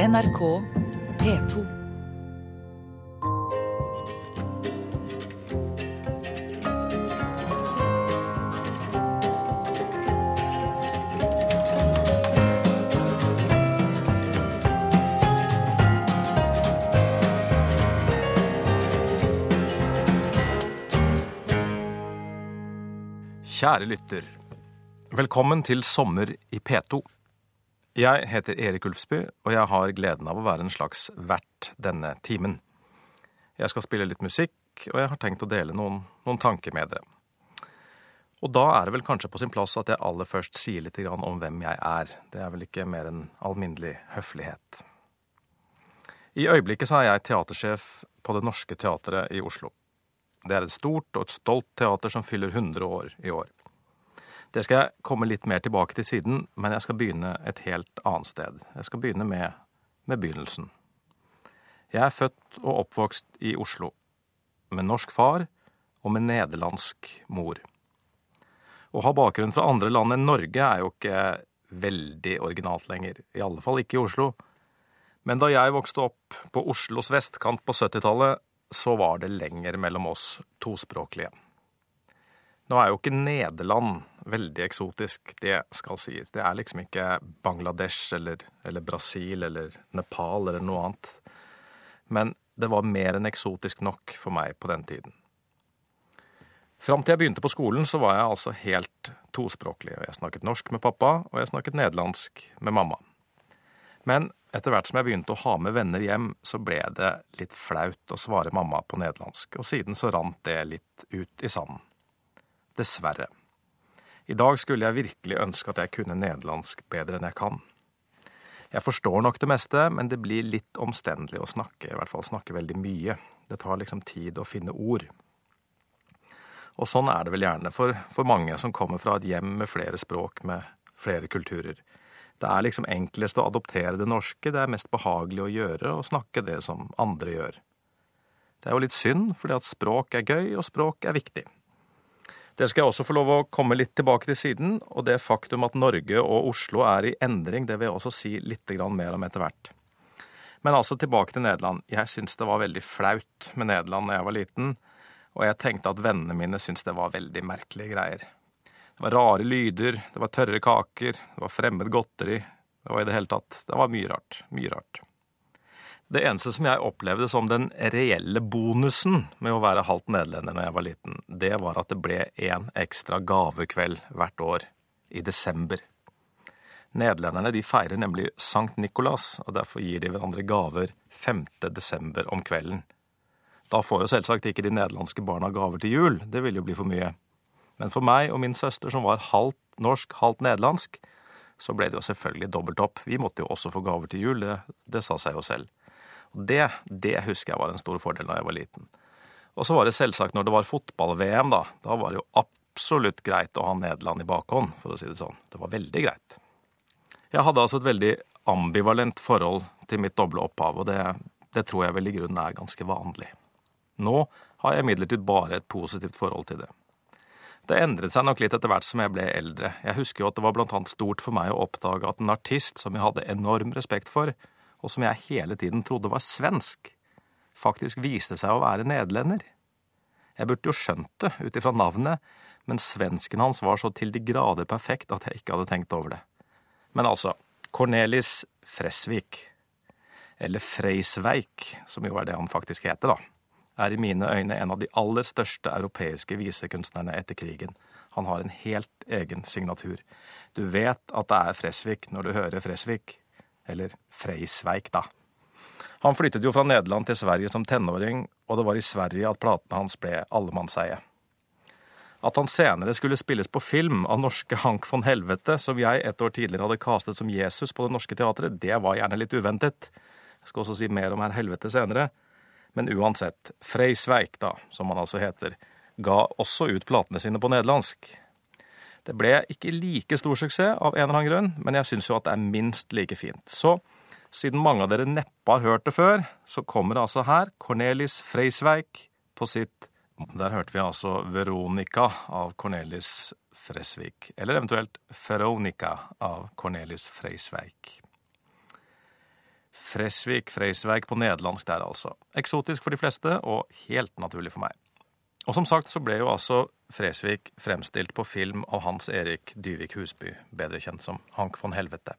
NRK P2. Kjære lytter. Velkommen til Sommer i P2. Jeg heter Erik Ulfsby, og jeg har gleden av å være en slags vert denne timen. Jeg skal spille litt musikk, og jeg har tenkt å dele noen, noen tanker med dere. Og da er det vel kanskje på sin plass at jeg aller først sier litt om hvem jeg er. Det er vel ikke mer enn alminnelig høflighet. I øyeblikket så er jeg teatersjef på Det Norske Teatret i Oslo. Det er et stort og et stolt teater som fyller 100 år i år. Det skal jeg komme litt mer tilbake til siden, men jeg skal begynne et helt annet sted. Jeg skal begynne med, med begynnelsen. Jeg er født og oppvokst i Oslo, med norsk far og med nederlandsk mor. Å ha bakgrunn fra andre land enn Norge er jo ikke veldig originalt lenger, i alle fall ikke i Oslo. Men da jeg vokste opp på Oslos vestkant på 70-tallet, så var det lenger mellom oss tospråklige. Nå er jo ikke Nederland veldig eksotisk, det skal sies. Det er liksom ikke Bangladesh eller, eller Brasil eller Nepal eller noe annet. Men det var mer enn eksotisk nok for meg på den tiden. Fram til jeg begynte på skolen, så var jeg altså helt tospråklig. Jeg snakket norsk med pappa, og jeg snakket nederlandsk med mamma. Men etter hvert som jeg begynte å ha med venner hjem, så ble det litt flaut å svare mamma på nederlandsk, og siden så rant det litt ut i sanden. Dessverre. I dag skulle jeg virkelig ønske at jeg kunne nederlandsk bedre enn jeg kan. Jeg forstår nok det meste, men det blir litt omstendelig å snakke, i hvert fall snakke veldig mye. Det tar liksom tid å finne ord. Og sånn er det vel gjerne for, for mange som kommer fra et hjem med flere språk, med flere kulturer. Det er liksom enklest å adoptere det norske, det er mest behagelig å gjøre og snakke det som andre gjør. Det er jo litt synd, fordi at språk er gøy, og språk er viktig. Det skal jeg også få lov å komme litt tilbake til siden, og det faktum at Norge og Oslo er i endring, det vil jeg også si litt mer om etter hvert. Men altså tilbake til Nederland. Jeg syns det var veldig flaut med Nederland da jeg var liten, og jeg tenkte at vennene mine syntes det var veldig merkelige greier. Det var rare lyder, det var tørre kaker, det var fremmed godteri. Det var i det hele tatt Det var mye rart. Mye rart. Det eneste som jeg opplevde som den reelle bonusen med å være halvt nederlender når jeg var liten, det var at det ble én ekstra gavekveld hvert år, i desember. Nederlenderne de feirer nemlig Sankt Nikolas, og derfor gir de hverandre gaver 5. desember om kvelden. Da får jo selvsagt ikke de nederlandske barna gaver til jul, det ville jo bli for mye. Men for meg og min søster, som var halvt norsk, halvt nederlandsk, så ble det jo selvfølgelig dobbelt opp. Vi måtte jo også få gaver til jul, det, det sa seg jo selv. Og det, det husker jeg var en stor fordel da jeg var liten. Og så var det selvsagt når det var fotball-VM, da. Da var det jo absolutt greit å ha Nederland i bakhånd, for å si det sånn. Det var veldig greit. Jeg hadde altså et veldig ambivalent forhold til mitt doble opphav, og det, det tror jeg vel i grunnen er ganske vanlig. Nå har jeg imidlertid bare et positivt forhold til det. Det endret seg nok litt etter hvert som jeg ble eldre. Jeg husker jo at det var blant annet stort for meg å oppdage at en artist som jeg hadde enorm respekt for, og som jeg hele tiden trodde var svensk, faktisk viste seg å være nederlender. Jeg burde jo skjønt det ut ifra navnet, men svensken hans var så til de grader perfekt at jeg ikke hadde tenkt over det. Men altså, Cornelis Fresvik, eller Freisveik, som jo er det han faktisk heter, da, er i mine øyne en av de aller største europeiske visekunstnerne etter krigen. Han har en helt egen signatur. Du vet at det er Fresvik når du hører Fresvik. Eller Freisveik, da. Han flyttet jo fra Nederland til Sverige som tenåring, og det var i Sverige at platene hans ble allemannseie. At han senere skulle spilles på film av norske Hank von Helvete, som jeg et år tidligere hadde castet som Jesus på Det Norske Teatret, det var gjerne litt uventet. Jeg skal også si mer om Herr Helvete senere. Men uansett, Freisveik, da, som han altså heter, ga også ut platene sine på nederlandsk. Det ble ikke like stor suksess av en eller annen grunn, men jeg syns jo at det er minst like fint. Så siden mange av dere neppe har hørt det før, så kommer det altså her Cornelis Freisveik på sitt Der hørte vi altså Veronica av Cornelis Fresvik, eller eventuelt Veronica av Cornelis Freisveik. Fresvik, Freisveik på nederlandsk der, altså. Eksotisk for de fleste, og helt naturlig for meg. Og som sagt så ble jo altså Fresvik fremstilt på film av Hans Erik Dyvik Husby, bedre kjent som Hank von Helvete.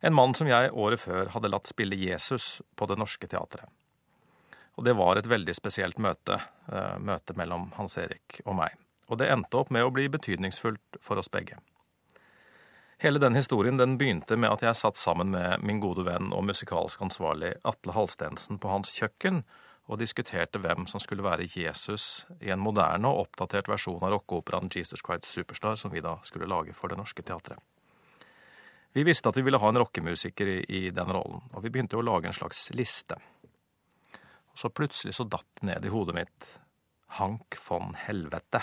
En mann som jeg året før hadde latt spille Jesus på Det Norske Teatret. Og det var et veldig spesielt møte, eh, møte mellom Hans Erik og meg. Og det endte opp med å bli betydningsfullt for oss begge. Hele den historien den begynte med at jeg satt sammen med min gode venn og musikalsk ansvarlig Atle Halstensen på hans kjøkken og diskuterte hvem som skulle være Jesus i en moderne og oppdatert versjon av rockeoperaen Jesus Christ Superstar, som vi da skulle lage for Det Norske Teatret. Vi visste at vi ville ha en rockemusiker i, den rollen, og vi begynte å lage en slags liste. Og så plutselig så datt det ned i hodet mitt Hank von Helvete.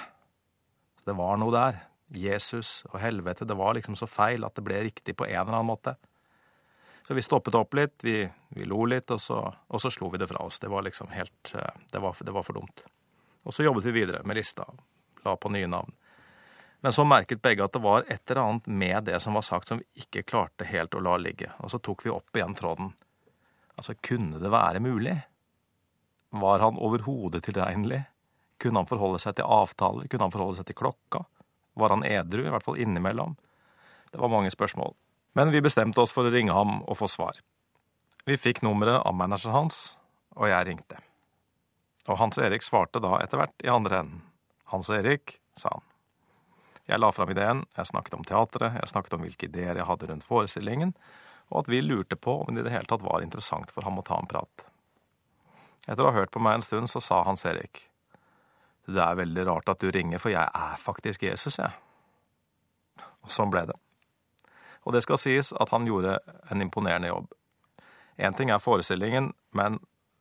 Så det var noe der. Jesus og helvete. Det var liksom så feil at det ble riktig på en eller annen måte. Så vi stoppet opp litt, vi, vi lo litt, og så, og så, slo vi det fra oss. Det var liksom helt eh, det var, det var, for dumt. Og så jobbet vi videre med lista, la på nye navn. Men så merket begge at det var et eller annet med det som var sagt som vi ikke klarte helt å la ligge, og så tok vi opp igjen tråden. Altså, kunne det være mulig? Var han overhodet tilregnelig? Kunne han forholde seg til avtaler? Kunne han forholde seg til klokka? Var han edru, i hvert fall innimellom? Det var mange spørsmål. Men vi bestemte oss for å ringe ham og få svar. Vi fikk nummeret av manageren hans, og jeg ringte. Og Hans Erik svarte da etter hvert i andre enden. Hans Erik, sa han. Jeg la fram ideen, jeg snakket om teatret, jeg snakket om hvilke ideer jeg hadde rundt forestillingen, og at vi lurte på om det i det hele tatt var interessant for ham å ta en prat. Etter å ha hørt på meg en stund, så sa Hans Erik. Det er veldig rart at du ringer, for jeg er faktisk Jesus, jeg. Og sånn ble det. Og det skal sies at han gjorde en imponerende jobb. Én ting er forestillingen, men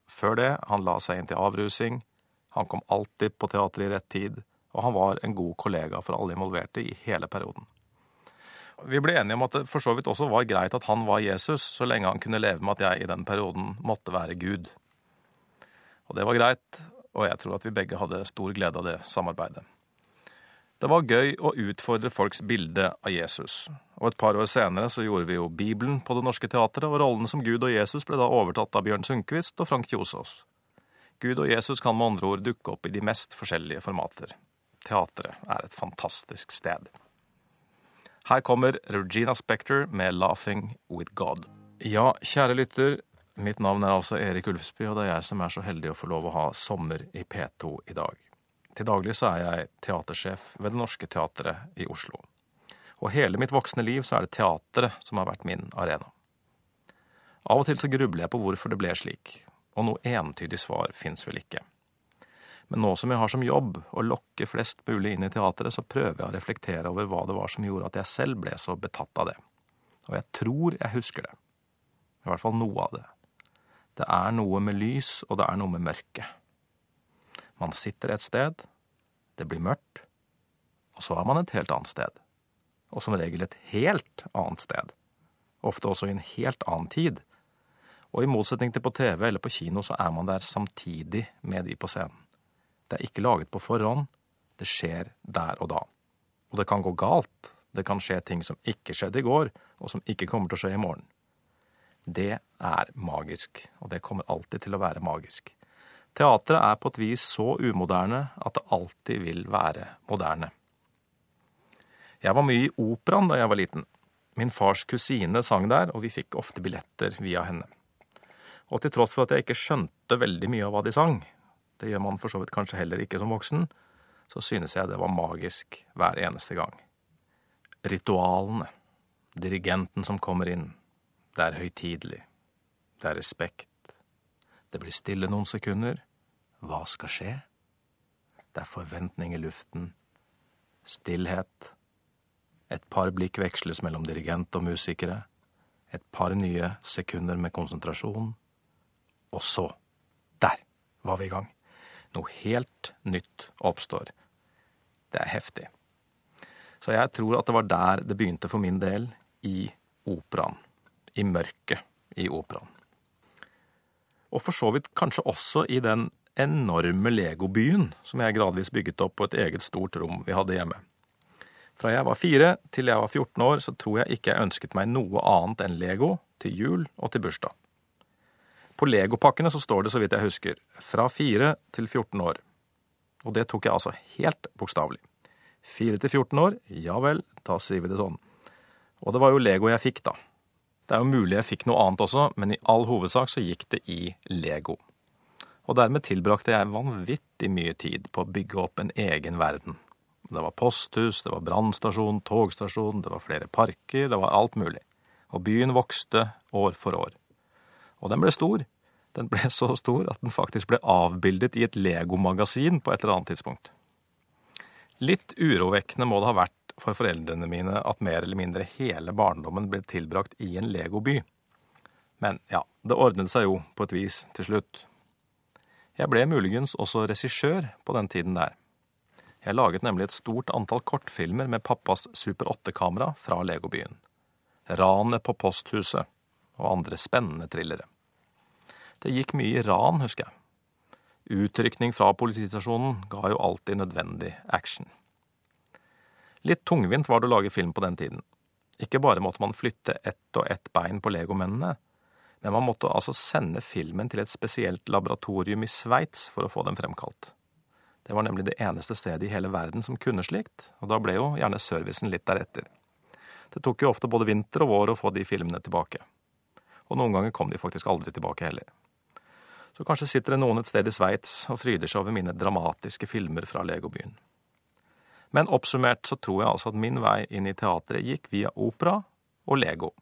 før det, han la seg inn til avrusing, han kom alltid på teatret i rett tid, og han var en god kollega for alle involverte i hele perioden. Vi ble enige om at det for så vidt også var greit at han var Jesus, så lenge han kunne leve med at jeg i den perioden måtte være Gud. Og det var greit, og jeg tror at vi begge hadde stor glede av det samarbeidet. Det var gøy å utfordre folks bilde av Jesus, og et par år senere så gjorde vi jo Bibelen på Det Norske Teatret, og rollene som Gud og Jesus ble da overtatt av Bjørn Sundquist og Frank Kjosås. Gud og Jesus kan med andre ord dukke opp i de mest forskjellige formater. Teatret er et fantastisk sted. Her kommer Regina Spektor med 'Laughing with God'. Ja, kjære lytter, mitt navn er altså Erik Ulfsby, og det er jeg som er så heldig å få lov å ha sommer i P2 i dag. Til daglig så er jeg teatersjef ved Det Norske Teatret i Oslo. Og hele mitt voksne liv så er det teatret som har vært min arena. Av og til så grubler jeg på hvorfor det ble slik, og noe entydig svar fins vel ikke. Men nå som jeg har som jobb å lokke flest mulig inn i teatret, så prøver jeg å reflektere over hva det var som gjorde at jeg selv ble så betatt av det. Og jeg tror jeg husker det. I hvert fall noe av det. Det er noe med lys, og det er noe med mørke. Man sitter et sted, det blir mørkt, og så er man et helt annet sted. Og som regel et helt annet sted. Ofte også i en helt annen tid. Og i motsetning til på TV eller på kino, så er man der samtidig med de på scenen. Det er ikke laget på forhånd, det skjer der og da. Og det kan gå galt, det kan skje ting som ikke skjedde i går, og som ikke kommer til å skje i morgen. Det er magisk, og det kommer alltid til å være magisk. Teatret er på et vis så umoderne at det alltid vil være moderne. Jeg var mye i operaen da jeg var liten. Min fars kusine sang der, og vi fikk ofte billetter via henne. Og til tross for at jeg ikke skjønte veldig mye av hva de sang, det gjør man for så vidt kanskje heller ikke som voksen, så synes jeg det var magisk hver eneste gang. Ritualene, dirigenten som kommer inn, det er høytidelig, det er respekt, det blir stille noen sekunder. Hva skal skje? Det er forventning i luften. Stillhet. Et par blikk veksles mellom dirigent og musikere. Et par nye sekunder med konsentrasjon. Og så, der var vi i gang. Noe helt nytt oppstår. Det er heftig. Så jeg tror at det var der det begynte for min del, i operaen. I mørket i operaen og for så vidt kanskje også i den enorme legobyen som jeg gradvis bygget opp på et eget stort rom vi hadde hjemme. Fra jeg var fire til jeg var 14 år, så tror jeg ikke jeg ønsket meg noe annet enn Lego til jul og til bursdag. På legopakkene så står det, så vidt jeg husker, fra 4 til 14 år. Og det tok jeg altså helt bokstavelig. 4 til 14 år, ja vel, da sier vi det sånn. Og det var jo Lego jeg fikk, da. Det er jo mulig jeg fikk noe annet også, men i all hovedsak så gikk det i Lego. Og dermed tilbrakte jeg vanvittig mye tid på å bygge opp en egen verden. Det var posthus, det var brannstasjon, togstasjon, det var flere parker, det var alt mulig. Og byen vokste år for år. Og den ble stor. Den ble så stor at den faktisk ble avbildet i et Lego-magasin på et eller annet tidspunkt. Litt urovekkende må det ha vært for foreldrene mine at mer eller mindre hele barndommen ble tilbrakt i en legoby. Men ja, det ordnet seg jo på et vis til slutt. Jeg ble muligens også regissør på den tiden der. Jeg laget nemlig et stort antall kortfilmer med pappas Super 8-kamera fra legobyen. Ranet på posthuset og andre spennende thrillere. Det gikk mye ran, husker jeg. Utrykning fra politistasjonen ga jo alltid nødvendig action. Litt tungvint var det å lage film på den tiden. Ikke bare måtte man flytte ett og ett bein på legomennene, men man måtte altså sende filmen til et spesielt laboratorium i Sveits for å få den fremkalt. Det var nemlig det eneste stedet i hele verden som kunne slikt, og da ble jo gjerne servicen litt deretter. Det tok jo ofte både vinter og vår å få de filmene tilbake. Og noen ganger kom de faktisk aldri tilbake heller. Så kanskje sitter det noen et sted i Sveits og fryder seg over mine dramatiske filmer fra legobyen. Men oppsummert så tror jeg altså at min vei inn i teatret gikk via opera og Lego.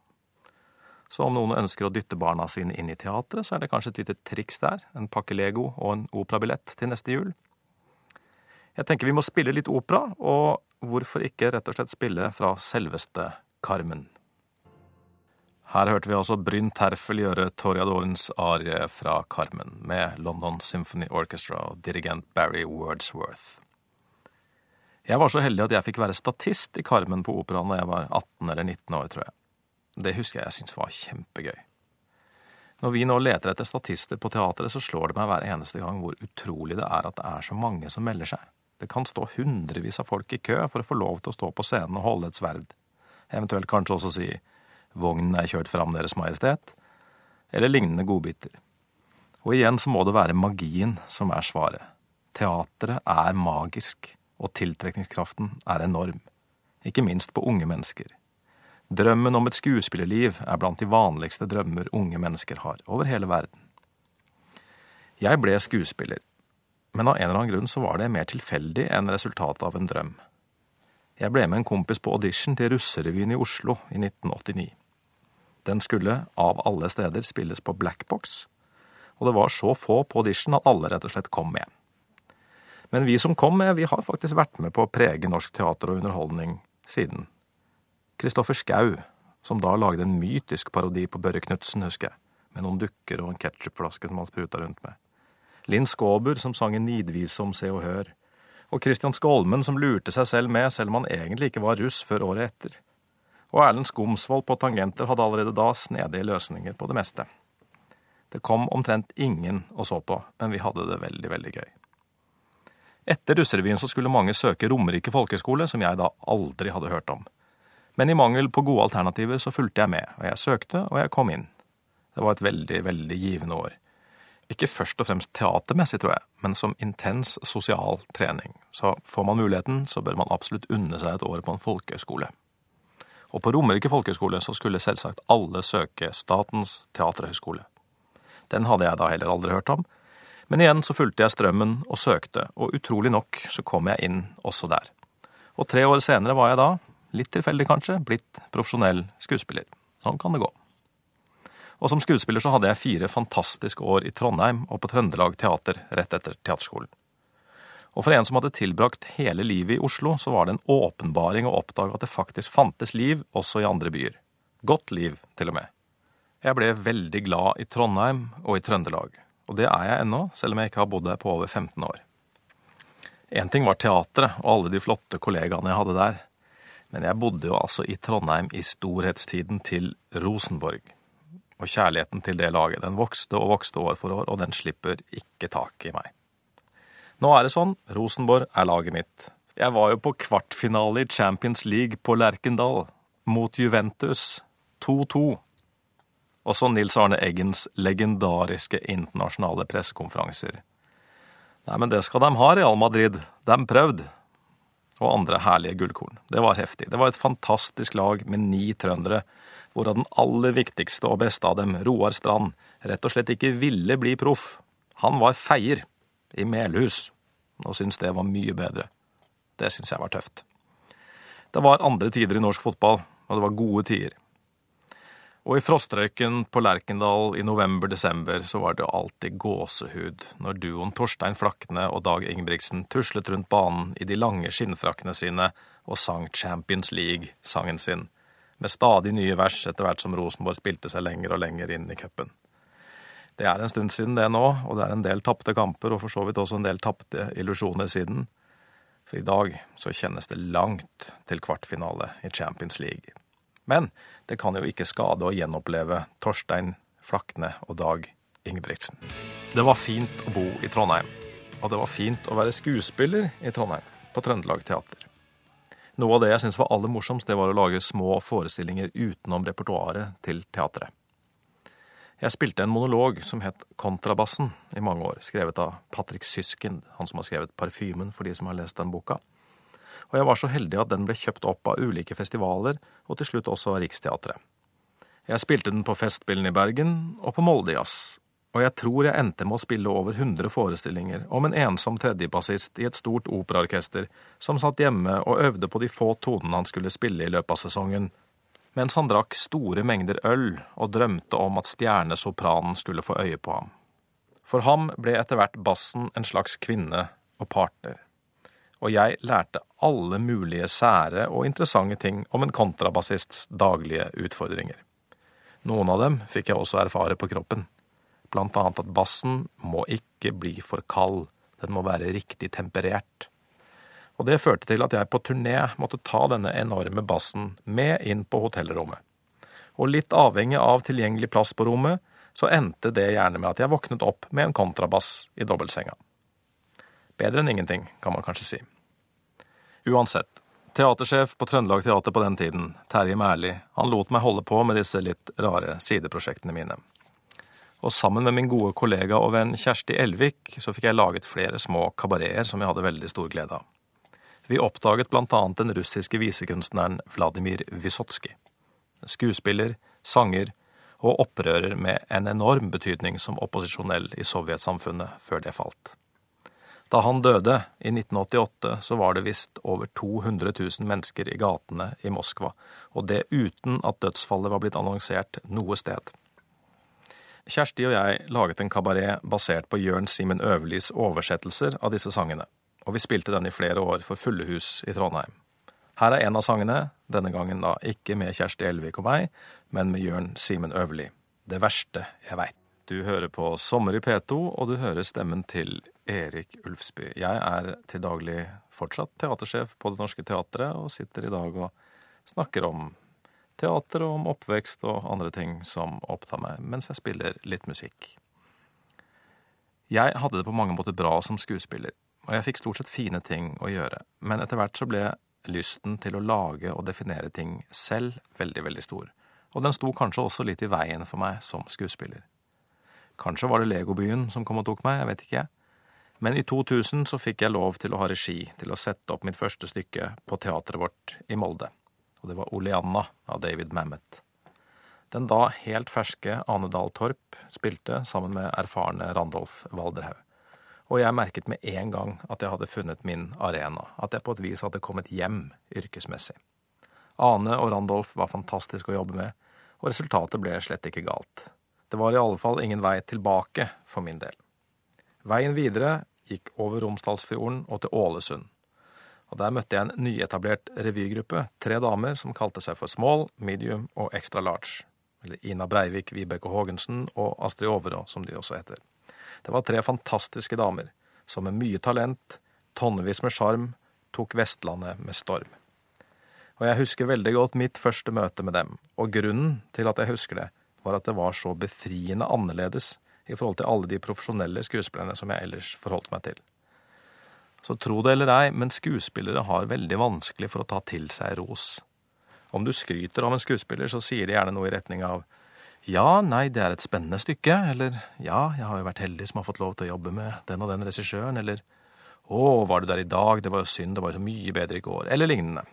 Så om noen ønsker å dytte barna sine inn i teatret, så er det kanskje et lite triks der, en pakke Lego og en operabillett til neste jul. Jeg tenker vi må spille litt opera, og hvorfor ikke rett og slett spille fra selveste Carmen? Her hørte vi altså Bryn Terfel gjøre Toriadorens arie fra Carmen, med London Symphony Orchestra og dirigent Barry Wordsworth. Jeg var så heldig at jeg fikk være statist i Carmen på operaen da jeg var 18 eller 19 år, tror jeg. Det husker jeg jeg syntes var kjempegøy. Når vi nå leter etter statister på teatret, så slår det meg hver eneste gang hvor utrolig det er at det er så mange som melder seg. Det kan stå hundrevis av folk i kø for å få lov til å stå på scenen og holde et sverd. Eventuelt kanskje også si vognen er kjørt fram, Deres Majestet, eller lignende godbiter. Og igjen så må det være magien som er svaret. Teatret er magisk og tiltrekningskraften er enorm, ikke minst på unge mennesker. Drømmen om et skuespillerliv er blant de vanligste drømmer unge mennesker har over hele verden. Jeg ble skuespiller, men av en eller annen grunn så var det mer tilfeldig enn resultatet av en drøm. Jeg ble med en kompis på audition til Russerevyen i Oslo i 1989. Den skulle, av alle steder, spilles på Blackbox, og det var så få på audition at alle rett og slett kom med. Men vi som kom med, vi har faktisk vært med på å prege norsk teater og underholdning siden. Kristoffer Schou, som da lagde en mytisk parodi på Børre Knutsen, husker jeg, med noen dukker og en ketsjupflaske som han spruta rundt med. Linn Skåber, som sang en nidvise om Se og Hør. Og Christian Skolmen, som lurte seg selv med, selv om han egentlig ikke var russ før året etter. Og Erlend Skomsvold på tangenter hadde allerede da snedige løsninger på det meste. Det kom omtrent ingen og så på, men vi hadde det veldig, veldig gøy. Etter russerevyen så skulle mange søke Romerike folkeskole, som jeg da aldri hadde hørt om. Men i mangel på gode alternativer så fulgte jeg med, og jeg søkte, og jeg kom inn. Det var et veldig, veldig givende år. Ikke først og fremst teatermessig, tror jeg, men som intens sosial trening. Så får man muligheten, så bør man absolutt unne seg et år på en folkehøyskole. Og på Romerike folkehøgskole så skulle selvsagt alle søke Statens teaterhøgskole. Den hadde jeg da heller aldri hørt om, men igjen så fulgte jeg strømmen og søkte, og utrolig nok så kom jeg inn også der. Og tre år senere var jeg da, litt tilfeldig kanskje, blitt profesjonell skuespiller. Sånn kan det gå. Og som skuespiller så hadde jeg fire fantastiske år i Trondheim og på Trøndelag Teater rett etter teaterskolen. Og for en som hadde tilbrakt hele livet i Oslo, så var det en åpenbaring å oppdage at det faktisk fantes liv også i andre byer. Godt liv, til og med. Jeg ble veldig glad i Trondheim og i Trøndelag, og det er jeg ennå, selv om jeg ikke har bodd her på over 15 år. Én ting var teatret og alle de flotte kollegaene jeg hadde der, men jeg bodde jo altså i Trondheim i storhetstiden til Rosenborg. Og kjærligheten til det laget, den vokste og vokste år for år, og den slipper ikke tak i meg. Nå er det sånn, Rosenborg er laget mitt. Jeg var jo på kvartfinale i Champions League på Lerkendal, mot Juventus, 2-2. Også Nils Arne Eggens legendariske internasjonale pressekonferanser. Nei, men det skal de ha, Real Madrid. De prøvde. Og andre herlige gullkorn. Det var heftig. Det var et fantastisk lag med ni trøndere, hvorav den aller viktigste og beste av dem, Roar Strand, rett og slett ikke ville bli proff. Han var feier i Melhus, og syntes det var mye bedre. Det syns jeg var tøft. Det var andre tider i norsk fotball, og det var gode tider. Og i frostrøyken på Lerkendal i november-desember så var det alltid gåsehud når duoen Torstein Flakne og Dag Ingebrigtsen tuslet rundt banen i de lange skinnfrakkene sine og sang Champions League-sangen sin, med stadig nye vers etter hvert som Rosenborg spilte seg lenger og lenger inn i cupen. Det er en stund siden det nå, og det er en del tapte kamper og for så vidt også en del tapte illusjoner siden. For i dag så kjennes det langt til kvartfinale i Champions League. Men det kan jo ikke skade å gjenoppleve Torstein Flakne og Dag Ingebrigtsen. Det var fint å bo i Trondheim, og det var fint å være skuespiller i Trondheim, på Trøndelag Teater. Noe av det jeg syntes var aller morsomst, det var å lage små forestillinger utenom repertoaret til teatret. Jeg spilte en monolog som het Kontrabassen i mange år, skrevet av Patrick Syskind, han som har skrevet Parfymen for de som har lest den boka og jeg var så heldig at den ble kjøpt opp av ulike festivaler, og til slutt også Riksteatret. Jeg spilte den på Festspillene i Bergen og på Moldejazz, og jeg tror jeg endte med å spille over 100 forestillinger om en ensom tredjebassist i et stort operaorkester som satt hjemme og øvde på de få tonene han skulle spille i løpet av sesongen, mens han drakk store mengder øl og drømte om at stjernesopranen skulle få øye på ham. For ham ble etter hvert bassen en slags kvinne og partner og jeg lærte alle mulige sære og interessante ting om en kontrabassists daglige utfordringer. Noen av dem fikk jeg også erfare på kroppen, blant annet at bassen må ikke bli for kald, den må være riktig temperert. Og det førte til at jeg på turné måtte ta denne enorme bassen med inn på hotellrommet. Og litt avhengig av tilgjengelig plass på rommet, så endte det gjerne med at jeg våknet opp med en kontrabass i dobbeltsenga. Bedre enn ingenting, kan man kanskje si. Uansett, teatersjef på Trøndelag Teater på den tiden, Terje Mærli, han lot meg holde på med disse litt rare sideprosjektene mine. Og sammen med min gode kollega og venn Kjersti Elvik så fikk jeg laget flere små kabareter som jeg hadde veldig stor glede av. Vi oppdaget blant annet den russiske visekunstneren Vladimir Vysotskij. Skuespiller, sanger og opprører med en enorm betydning som opposisjonell i sovjetsamfunnet før det falt. Da han døde i 1988, så var det visst over 200 000 mennesker i gatene i Moskva, og det uten at dødsfallet var blitt annonsert noe sted. Kjersti og jeg laget en kabaret basert på Jørn Simen Øverlis oversettelser av disse sangene, og vi spilte den i flere år for fulle hus i Trondheim. Her er en av sangene, denne gangen da ikke med Kjersti Elvik og meg, men med Jørn Simen Øverli. Det verste jeg veit. Du hører på Sommer i P2, og du hører stemmen til Erik Ulfsby. Jeg er til daglig fortsatt teatersjef på Det Norske Teatret, og sitter i dag og snakker om teater og om oppvekst og andre ting som opptar meg, mens jeg spiller litt musikk. Jeg hadde det på mange måter bra som skuespiller, og jeg fikk stort sett fine ting å gjøre, men etter hvert så ble lysten til å lage og definere ting selv veldig, veldig stor, og den sto kanskje også litt i veien for meg som skuespiller. Kanskje var det Legobyen som kom og tok meg, jeg vet ikke. Men i 2000 så fikk jeg lov til å ha regi til å sette opp mitt første stykke på teatret vårt i Molde. Og det var Oleanna av David Mamet. Den da helt ferske Ane Dahl Torp spilte sammen med erfarne Randolf Walderhaug. Og jeg merket med en gang at jeg hadde funnet min arena, at jeg på et vis hadde kommet hjem yrkesmessig. Ane og Randolf var fantastisk å jobbe med, og resultatet ble slett ikke galt. Det var i alle fall ingen vei tilbake for min del. Veien videre gikk over Romsdalsfjorden og til Ålesund. Og Der møtte jeg en nyetablert revygruppe, tre damer som kalte seg for Small, Medium og Extra Large. Eller Ina Breivik, Vibeke Haagensen og Astrid Overå, som de også heter. Det var tre fantastiske damer som med mye talent, tonnevis med sjarm, tok Vestlandet med storm. Og jeg husker veldig godt mitt første møte med dem, og grunnen til at jeg husker det, var at det var så befriende annerledes i forhold til alle de profesjonelle skuespillerne som jeg ellers forholdt meg til. Så tro det eller ei, men skuespillere har veldig vanskelig for å ta til seg ros. Om du skryter av en skuespiller, så sier de gjerne noe i retning av Ja, nei, det er et spennende stykke, eller ja, jeg har jo vært heldig som har fått lov til å jobbe med den og den regissøren, eller å, var du der i dag, det var jo synd, det var jo så mye bedre i går, eller lignende.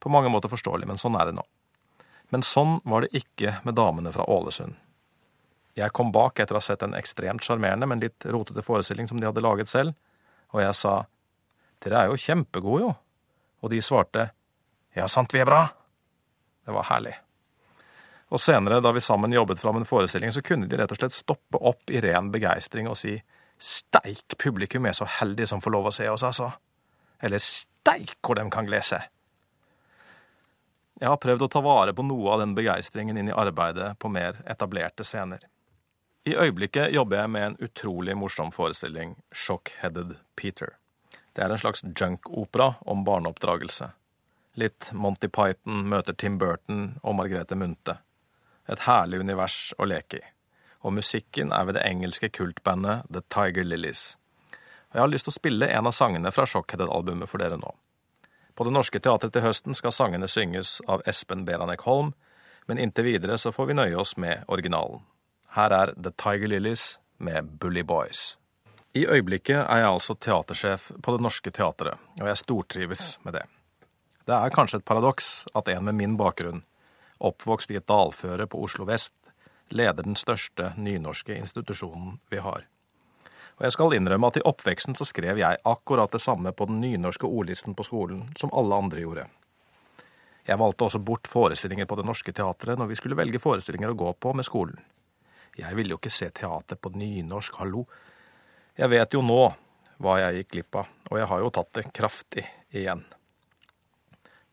På mange måter forståelig, men sånn er det nå. Men sånn var det ikke med damene fra Ålesund. Jeg kom bak etter å ha sett en ekstremt sjarmerende, men litt rotete forestilling som de hadde laget selv, og jeg sa dere er jo kjempegode, jo. Og de svarte ja, sant vi er bra. Det var herlig. Og senere, da vi sammen jobbet fram en forestilling, så kunne de rett og slett stoppe opp i ren begeistring og si steik, publikum er så heldig som får lov å se oss, altså. Eller steik hvor de kan glede. Jeg har prøvd å ta vare på noe av den begeistringen inn i arbeidet på mer etablerte scener. I øyeblikket jobber jeg med en utrolig morsom forestilling, Shockheaded Peter. Det er en slags junk-opera om barneoppdragelse. Litt Monty Python møter Tim Burton og Margrethe Munthe. Et herlig univers å leke i. Og musikken er ved det engelske kultbandet The Tiger Lilies. Og jeg har lyst til å spille en av sangene fra Shockheaded-albumet for dere nå. På Det Norske Teatret til høsten skal sangene synges av Espen Beranek Holm, men inntil videre så får vi nøye oss med originalen. Her er The Tiger Lilies med Bully Boys. I øyeblikket er jeg altså teatersjef på Det Norske Teatret, og jeg stortrives med det. Det er kanskje et paradoks at en med min bakgrunn, oppvokst i et dalføre på Oslo vest, leder den største nynorske institusjonen vi har. Og jeg skal innrømme at i oppveksten så skrev jeg akkurat det samme på den nynorske ordlisten på skolen som alle andre gjorde. Jeg valgte også bort forestillinger på Det Norske Teatret når vi skulle velge forestillinger å gå på med skolen. Jeg ville jo ikke se teater på nynorsk, hallo. Jeg vet jo nå hva jeg gikk glipp av, og jeg har jo tatt det kraftig igjen.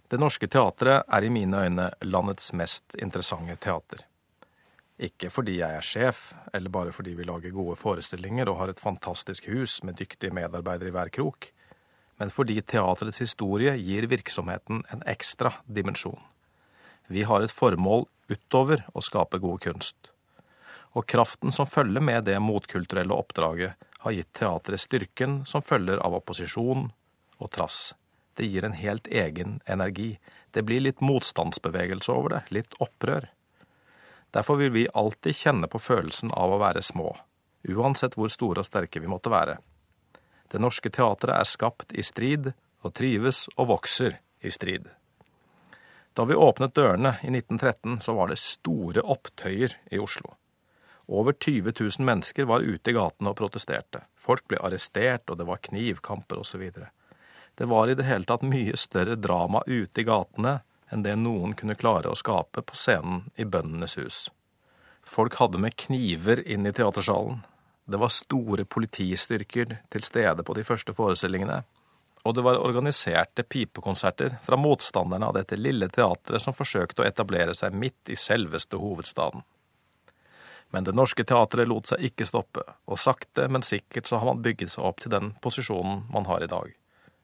Det Norske Teatret er i mine øyne landets mest interessante teater. Ikke fordi jeg er sjef, eller bare fordi vi lager gode forestillinger og har et fantastisk hus med dyktige medarbeidere i hver krok, men fordi teatrets historie gir virksomheten en ekstra dimensjon. Vi har et formål utover å skape god kunst. Og kraften som følger med det motkulturelle oppdraget, har gitt teatret styrken som følger av opposisjon og trass. Det gir en helt egen energi. Det blir litt motstandsbevegelse over det, litt opprør. Derfor vil vi alltid kjenne på følelsen av å være små, uansett hvor store og sterke vi måtte være. Det norske teatret er skapt i strid, og trives og vokser i strid. Da vi åpnet dørene i 1913, så var det store opptøyer i Oslo. Over 20 000 mennesker var ute i gatene og protesterte. Folk ble arrestert, og det var knivkamper osv. Det var i det hele tatt mye større drama ute i gatene enn det noen kunne klare å skape på scenen i Bøndenes hus. Folk hadde med kniver inn i teatersalen. Det var store politistyrker til stede på de første forestillingene, og det var organiserte pipekonserter fra motstanderne av dette lille teatret som forsøkte å etablere seg midt i selveste hovedstaden. Men Det Norske Teatret lot seg ikke stoppe, og sakte, men sikkert så har man bygget seg opp til den posisjonen man har i dag.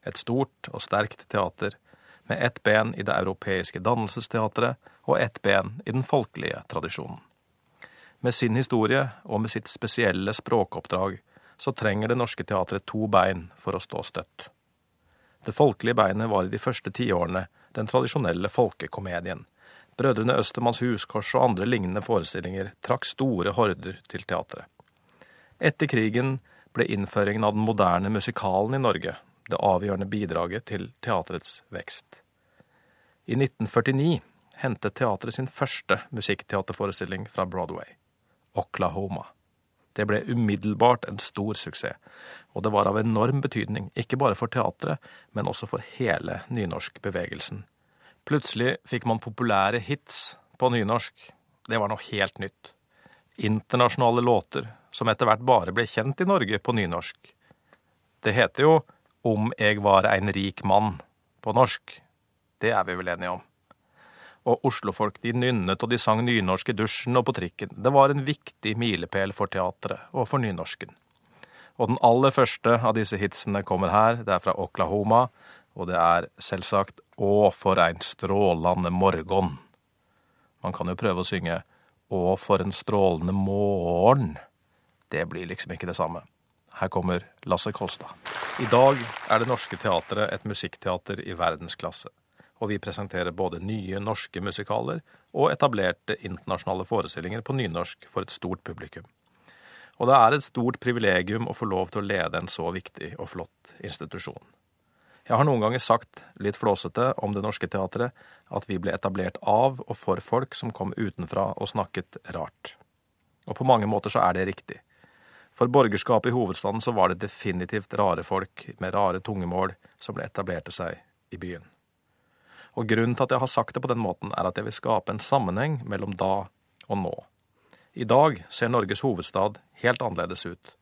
Et stort og sterkt teater med ett ben i det europeiske dannelsesteatret og ett ben i den folkelige tradisjonen. Med sin historie og med sitt spesielle språkoppdrag så trenger Det Norske Teatret to bein for å stå støtt. Det folkelige beinet var i de første tiårene den tradisjonelle folkekomedien. Brødrene Østermanns huskors og andre lignende forestillinger trakk store horder til teatret. Etter krigen ble innføringen av den moderne musikalen i Norge det avgjørende bidraget til teatrets vekst. I 1949 hentet teatret sin første musikkteaterforestilling fra Broadway, Oklahoma. Det ble umiddelbart en stor suksess, og det var av enorm betydning, ikke bare for teatret, men også for hele nynorskbevegelsen. Plutselig fikk man populære hits på nynorsk. Det var noe helt nytt. Internasjonale låter som etter hvert bare ble kjent i Norge på nynorsk. Det heter jo om eg var ein rik mann på norsk. Det er vi vel enige om. Og oslofolk de nynnet og de sang nynorsk i dusjen og på trikken. Det var en viktig milepæl for teatret og for nynorsken. Og den aller første av disse hitsene kommer her. Det er fra Oklahoma, og det er selvsagt Å, for ein strålande morgon. Man kan jo prøve å synge Å, for en strålende morgen. Det blir liksom ikke det samme. Her kommer Lasse Kolstad. I dag er Det Norske Teatret et musikkteater i verdensklasse. og vi presenterer både nye norske musikaler og etablerte internasjonale forestillinger på nynorsk for et stort publikum. Og det er et stort privilegium å få lov til å lede en så viktig og flott institusjon. Jeg har noen ganger sagt, litt flåsete, om Det Norske Teatret at vi ble etablert av og for folk som kom utenfra og snakket rart. Og på mange måter så er det riktig. For borgerskapet i hovedstaden så var det definitivt rare folk med rare tungemål som ble etablerte seg i byen. Og grunnen til at jeg har sagt det på den måten, er at jeg vil skape en sammenheng mellom da og nå. I dag ser Norges hovedstad helt annerledes ut,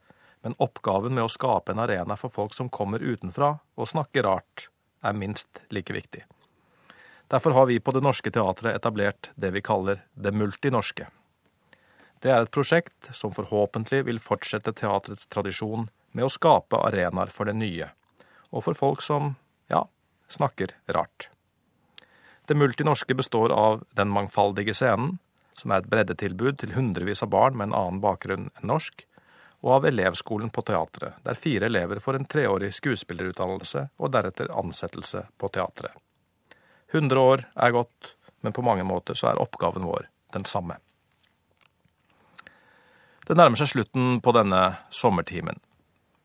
men oppgaven med å skape en arena for folk som kommer utenfra og snakker rart, er minst like viktig. Derfor har vi på Det Norske Teatret etablert det vi kaller Det multinorske. Det er et prosjekt som forhåpentlig vil fortsette teatrets tradisjon med å skape arenaer for det nye, og for folk som, ja, snakker rart. Det multinorske består av Den mangfaldige scenen, som er et breddetilbud til hundrevis av barn med en annen bakgrunn enn norsk, og av Elevskolen på teatret, der fire elever får en treårig skuespillerutdannelse og deretter ansettelse på teatret. Hundre år er gått, men på mange måter så er oppgaven vår den samme. Det nærmer seg slutten på denne sommertimen.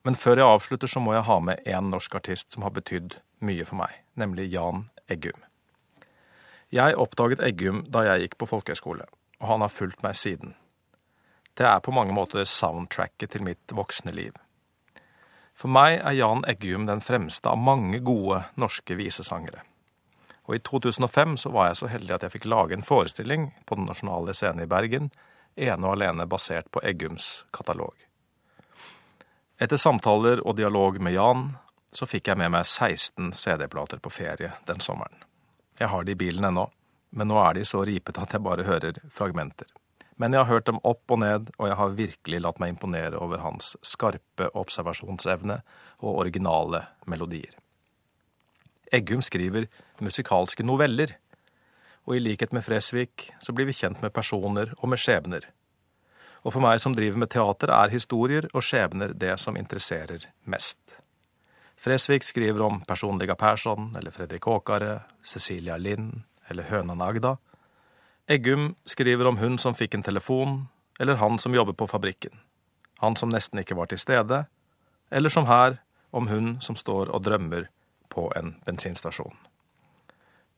Men før jeg avslutter, så må jeg ha med én norsk artist som har betydd mye for meg, nemlig Jan Eggum. Jeg oppdaget Eggum da jeg gikk på folkehøyskole, og han har fulgt meg siden. Det er på mange måter soundtracket til mitt voksne liv. For meg er Jan Eggum den fremste av mange gode norske visesangere. Og i 2005 så var jeg så heldig at jeg fikk lage en forestilling på Den nasjonale scene i Bergen, ene og alene basert på Eggums katalog. Etter samtaler og dialog med Jan så fikk jeg med meg 16 CD-plater på ferie den sommeren. Jeg har de i bilen ennå, men nå er de så ripete at jeg bare hører fragmenter. Men jeg har hørt dem opp og ned, og jeg har virkelig latt meg imponere over hans skarpe observasjonsevne og originale melodier. Eggum skriver musikalske noveller, og i likhet med Fresvik så blir vi kjent med personer og med skjebner. Og for meg som driver med teater, er historier og skjebner det som interesserer mest. Fresvik skriver om personliga Persson eller Fredrik Åkare, Cecilia Lind eller hønan Agda. Eggum skriver om hun som fikk en telefon, eller han som jobber på fabrikken. Han som nesten ikke var til stede, eller som her, om hun som står og drømmer på en bensinstasjon.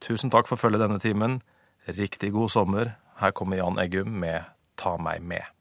Tusen takk for følget denne timen. Riktig god sommer. Her kommer Jan Eggum med Ta meg med.